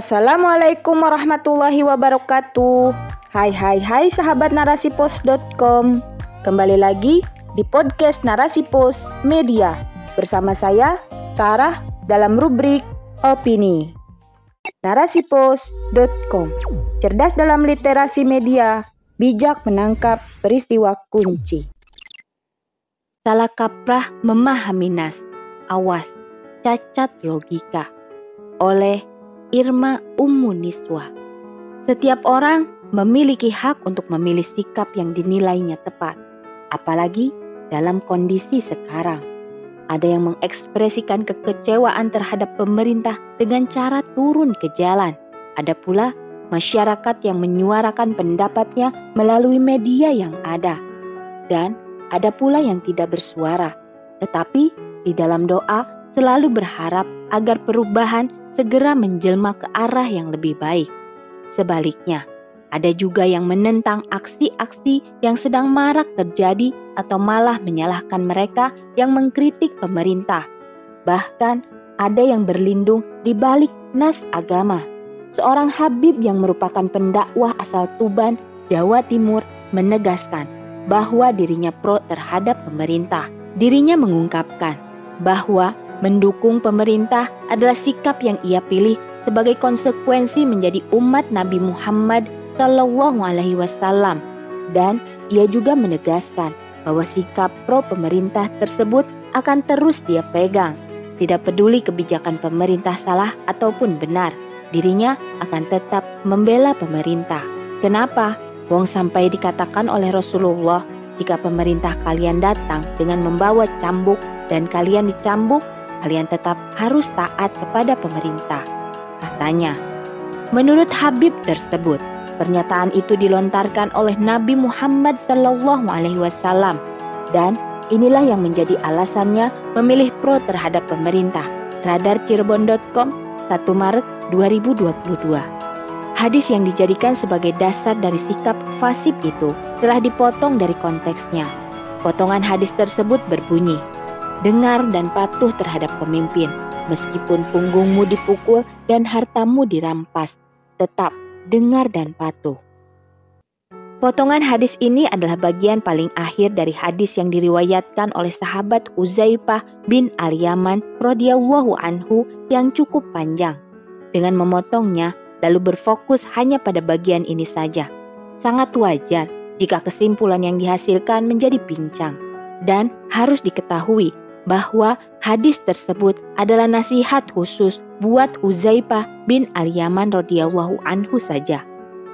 Assalamualaikum warahmatullahi wabarakatuh. Hai hai hai sahabat narasipos.com. Kembali lagi di podcast Narasi Pos Media bersama saya Sarah dalam rubrik opini. Narasipos.com. Cerdas dalam literasi media, bijak menangkap peristiwa kunci. Salah kaprah memahami nas. Awas, cacat logika. Oleh Irma Ummu Niswa. Setiap orang memiliki hak untuk memilih sikap yang dinilainya tepat, apalagi dalam kondisi sekarang. Ada yang mengekspresikan kekecewaan terhadap pemerintah dengan cara turun ke jalan. Ada pula masyarakat yang menyuarakan pendapatnya melalui media yang ada. Dan ada pula yang tidak bersuara, tetapi di dalam doa selalu berharap agar perubahan segera menjelma ke arah yang lebih baik. Sebaliknya, ada juga yang menentang aksi-aksi yang sedang marak terjadi atau malah menyalahkan mereka yang mengkritik pemerintah. Bahkan ada yang berlindung di balik nas agama. Seorang Habib yang merupakan pendakwah asal Tuban, Jawa Timur, menegaskan bahwa dirinya pro terhadap pemerintah. Dirinya mengungkapkan bahwa mendukung pemerintah adalah sikap yang ia pilih sebagai konsekuensi menjadi umat Nabi Muhammad Shallallahu Alaihi Wasallam dan ia juga menegaskan bahwa sikap pro pemerintah tersebut akan terus dia pegang. Tidak peduli kebijakan pemerintah salah ataupun benar, dirinya akan tetap membela pemerintah. Kenapa? Wong sampai dikatakan oleh Rasulullah, jika pemerintah kalian datang dengan membawa cambuk dan kalian dicambuk, kalian tetap harus taat kepada pemerintah. Katanya, menurut Habib tersebut, pernyataan itu dilontarkan oleh Nabi Muhammad Sallallahu Alaihi Wasallam dan inilah yang menjadi alasannya memilih pro terhadap pemerintah. Radar Cirebon.com 1 Maret 2022. Hadis yang dijadikan sebagai dasar dari sikap fasib itu telah dipotong dari konteksnya. Potongan hadis tersebut berbunyi, Dengar dan patuh terhadap pemimpin, meskipun punggungmu dipukul dan hartamu dirampas, tetap dengar dan patuh. Potongan hadis ini adalah bagian paling akhir dari hadis yang diriwayatkan oleh sahabat Uzaifah bin Al-Yaman radhiyallahu anhu yang cukup panjang. Dengan memotongnya, lalu berfokus hanya pada bagian ini saja. Sangat wajar jika kesimpulan yang dihasilkan menjadi pincang. Dan harus diketahui bahwa hadis tersebut adalah nasihat khusus buat Uzaifah bin Al-Yaman radhiyallahu anhu saja.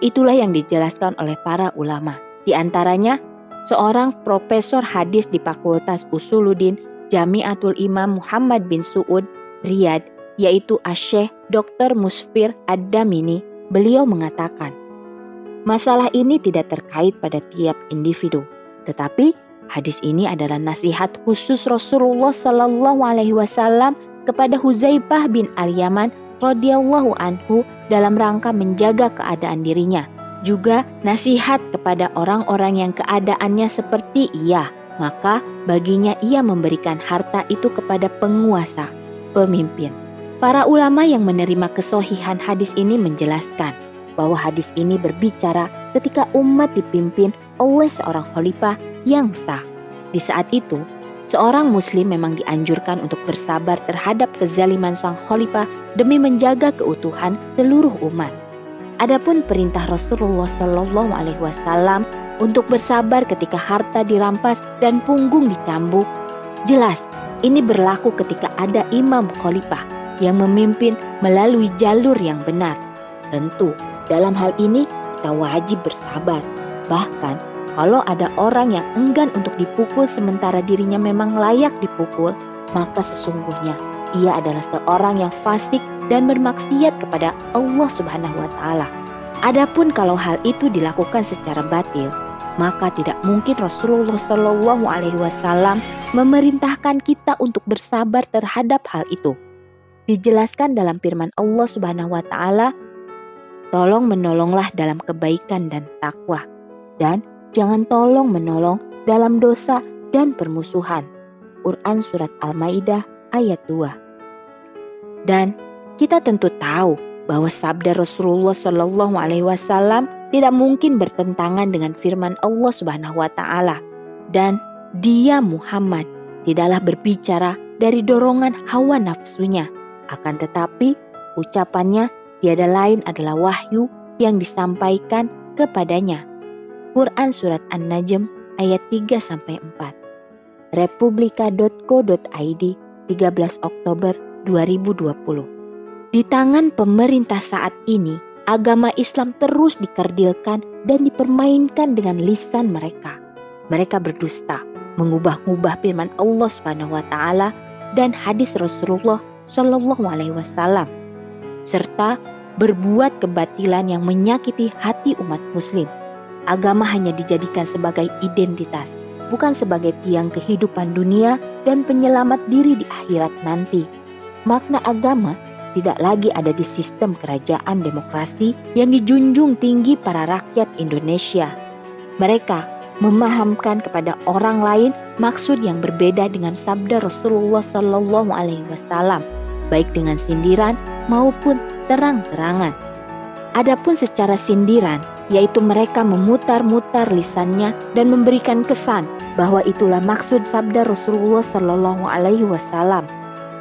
Itulah yang dijelaskan oleh para ulama. Di antaranya, seorang profesor hadis di Fakultas Usuluddin Jamiatul Imam Muhammad bin Suud, Riyadh, yaitu Asyeh Dr. Musfir Ad-Damini, beliau mengatakan, masalah ini tidak terkait pada tiap individu, tetapi hadis ini adalah nasihat khusus Rasulullah Shallallahu Alaihi Wasallam kepada Huzaifah bin Al-Yaman radhiyallahu anhu dalam rangka menjaga keadaan dirinya. Juga nasihat kepada orang-orang yang keadaannya seperti ia, maka baginya ia memberikan harta itu kepada penguasa, pemimpin. Para ulama yang menerima kesohihan hadis ini menjelaskan bahwa hadis ini berbicara ketika umat dipimpin oleh seorang khalifah yang sah. Di saat itu, seorang muslim memang dianjurkan untuk bersabar terhadap kezaliman sang khalifah demi menjaga keutuhan seluruh umat. Adapun perintah Rasulullah Shallallahu Alaihi Wasallam untuk bersabar ketika harta dirampas dan punggung dicambuk, jelas ini berlaku ketika ada imam khalifah yang memimpin melalui jalur yang benar. Tentu, dalam hal ini kita wajib bersabar. Bahkan, kalau ada orang yang enggan untuk dipukul sementara dirinya memang layak dipukul, maka sesungguhnya ia adalah seorang yang fasik dan bermaksiat kepada Allah Subhanahu wa taala. Adapun kalau hal itu dilakukan secara batil, maka tidak mungkin Rasulullah Shallallahu alaihi wasallam memerintahkan kita untuk bersabar terhadap hal itu dijelaskan dalam firman Allah Subhanahu wa taala, tolong menolonglah dalam kebaikan dan takwa dan jangan tolong menolong dalam dosa dan permusuhan. Quran surat Al-Maidah ayat 2. Dan kita tentu tahu bahwa sabda Rasulullah Shallallahu Alaihi Wasallam tidak mungkin bertentangan dengan firman Allah Subhanahu Wa Taala dan dia Muhammad tidaklah berbicara dari dorongan hawa nafsunya, akan tetapi ucapannya tiada lain adalah wahyu yang disampaikan kepadanya. Quran Surat An-Najm ayat 3 4. Republika.co.id 13 Oktober 2020. Di tangan pemerintah saat ini, agama Islam terus dikerdilkan dan dipermainkan dengan lisan mereka. Mereka berdusta, mengubah-ubah firman Allah taala dan hadis Rasulullah Shallallahu alaihi wasallam serta berbuat kebatilan yang menyakiti hati umat muslim. Agama hanya dijadikan sebagai identitas, bukan sebagai tiang kehidupan dunia dan penyelamat diri di akhirat nanti. Makna agama tidak lagi ada di sistem kerajaan demokrasi yang dijunjung tinggi para rakyat Indonesia. Mereka memahamkan kepada orang lain maksud yang berbeda dengan sabda Rasulullah Shallallahu Alaihi Wasallam, baik dengan sindiran maupun terang-terangan. Adapun secara sindiran, yaitu mereka memutar-mutar lisannya dan memberikan kesan bahwa itulah maksud sabda Rasulullah Shallallahu Alaihi Wasallam.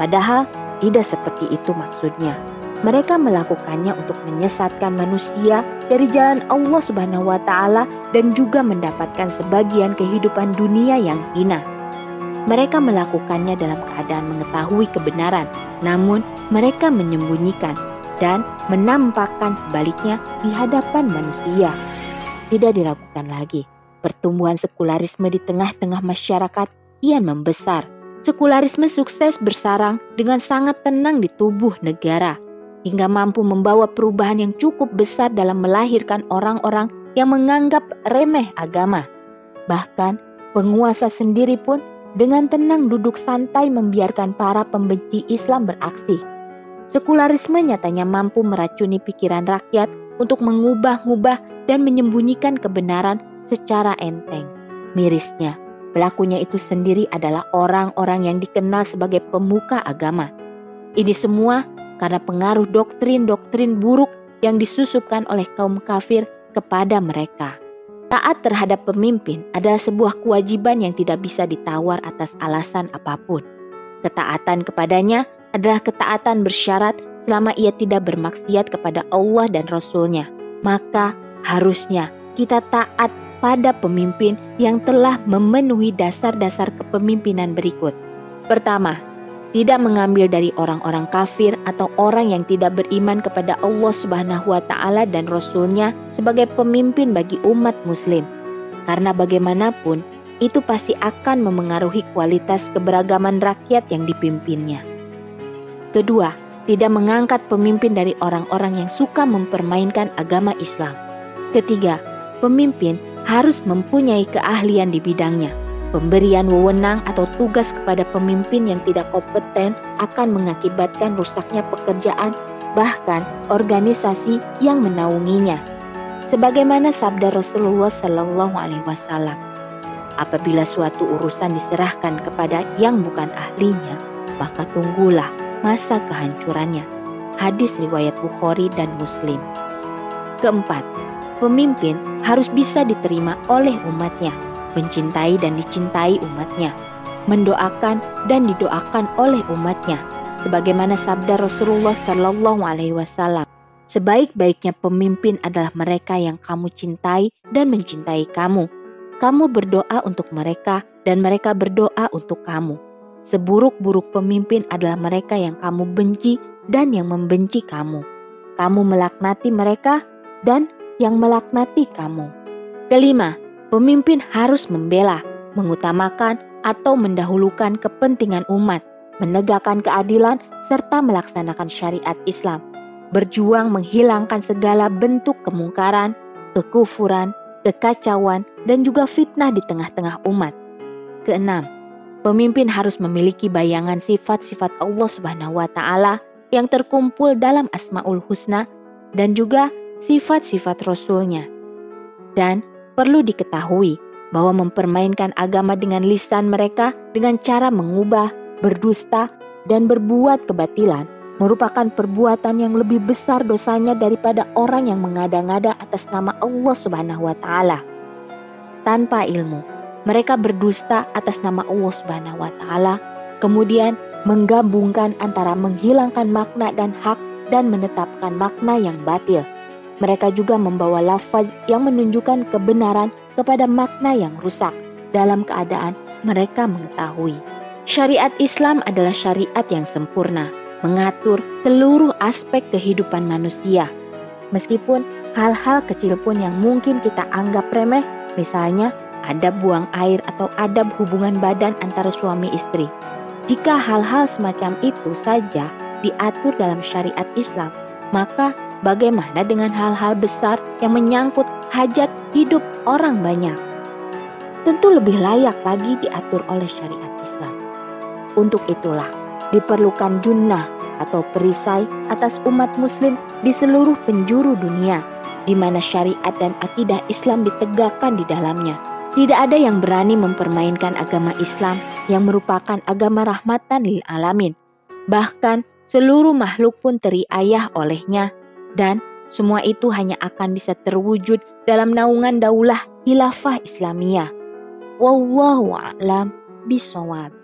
Padahal tidak seperti itu maksudnya. Mereka melakukannya untuk menyesatkan manusia dari jalan Allah Subhanahu wa taala dan juga mendapatkan sebagian kehidupan dunia yang hina. Mereka melakukannya dalam keadaan mengetahui kebenaran, namun mereka menyembunyikan dan menampakkan sebaliknya di hadapan manusia. Tidak diragukan lagi, pertumbuhan sekularisme di tengah-tengah masyarakat kian membesar. Sekularisme sukses bersarang dengan sangat tenang di tubuh negara hingga mampu membawa perubahan yang cukup besar dalam melahirkan orang-orang yang menganggap remeh agama. Bahkan penguasa sendiri pun dengan tenang duduk santai membiarkan para pembenci Islam beraksi. Sekularisme nyatanya mampu meracuni pikiran rakyat untuk mengubah-ubah dan menyembunyikan kebenaran secara enteng. Mirisnya, pelakunya itu sendiri adalah orang-orang yang dikenal sebagai pemuka agama. Ini semua karena pengaruh doktrin-doktrin buruk yang disusupkan oleh kaum kafir kepada mereka. Taat terhadap pemimpin adalah sebuah kewajiban yang tidak bisa ditawar atas alasan apa pun. Ketaatan kepadanya adalah ketaatan bersyarat selama ia tidak bermaksiat kepada Allah dan Rasul-Nya. Maka harusnya kita taat pada pemimpin yang telah memenuhi dasar-dasar kepemimpinan berikut. Pertama, tidak mengambil dari orang-orang kafir atau orang yang tidak beriman kepada Allah Subhanahu wa taala dan rasulnya sebagai pemimpin bagi umat muslim. Karena bagaimanapun itu pasti akan memengaruhi kualitas keberagaman rakyat yang dipimpinnya. Kedua, tidak mengangkat pemimpin dari orang-orang yang suka mempermainkan agama Islam. Ketiga, pemimpin harus mempunyai keahlian di bidangnya Pemberian wewenang atau tugas kepada pemimpin yang tidak kompeten akan mengakibatkan rusaknya pekerjaan bahkan organisasi yang menaunginya. Sebagaimana sabda Rasulullah Shallallahu Alaihi Wasallam, apabila suatu urusan diserahkan kepada yang bukan ahlinya, maka tunggulah masa kehancurannya. Hadis riwayat Bukhari dan Muslim. Keempat, pemimpin harus bisa diterima oleh umatnya mencintai dan dicintai umatnya, mendoakan dan didoakan oleh umatnya, sebagaimana sabda Rasulullah Shallallahu Alaihi Wasallam. Sebaik-baiknya pemimpin adalah mereka yang kamu cintai dan mencintai kamu. Kamu berdoa untuk mereka dan mereka berdoa untuk kamu. Seburuk-buruk pemimpin adalah mereka yang kamu benci dan yang membenci kamu. Kamu melaknati mereka dan yang melaknati kamu. Kelima, Pemimpin harus membela, mengutamakan, atau mendahulukan kepentingan umat, menegakkan keadilan, serta melaksanakan syariat Islam, berjuang menghilangkan segala bentuk kemungkaran, kekufuran, kekacauan, dan juga fitnah di tengah-tengah umat. Keenam, pemimpin harus memiliki bayangan sifat-sifat Allah Subhanahu wa taala yang terkumpul dalam Asmaul Husna dan juga sifat-sifat Rasulnya. Dan Perlu diketahui bahwa mempermainkan agama dengan lisan mereka dengan cara mengubah, berdusta, dan berbuat kebatilan merupakan perbuatan yang lebih besar dosanya daripada orang yang mengada-ngada atas nama Allah Subhanahu wa taala. Tanpa ilmu, mereka berdusta atas nama Allah Subhanahu wa taala, kemudian menggabungkan antara menghilangkan makna dan hak dan menetapkan makna yang batil. Mereka juga membawa lafaz yang menunjukkan kebenaran kepada makna yang rusak dalam keadaan mereka mengetahui. Syariat Islam adalah syariat yang sempurna, mengatur seluruh aspek kehidupan manusia. Meskipun hal-hal kecil pun yang mungkin kita anggap remeh, misalnya adab buang air atau adab hubungan badan antara suami istri. Jika hal-hal semacam itu saja diatur dalam syariat Islam, maka bagaimana dengan hal-hal besar yang menyangkut hajat hidup orang banyak? Tentu lebih layak lagi diatur oleh syariat Islam. Untuk itulah, diperlukan junnah atau perisai atas umat muslim di seluruh penjuru dunia di mana syariat dan akidah Islam ditegakkan di dalamnya. Tidak ada yang berani mempermainkan agama Islam yang merupakan agama rahmatan lil alamin. Bahkan seluruh makhluk pun teriayah olehnya dan semua itu hanya akan bisa terwujud dalam naungan daulah hilafah Islamiyah. Wallahu a'lam bisawab.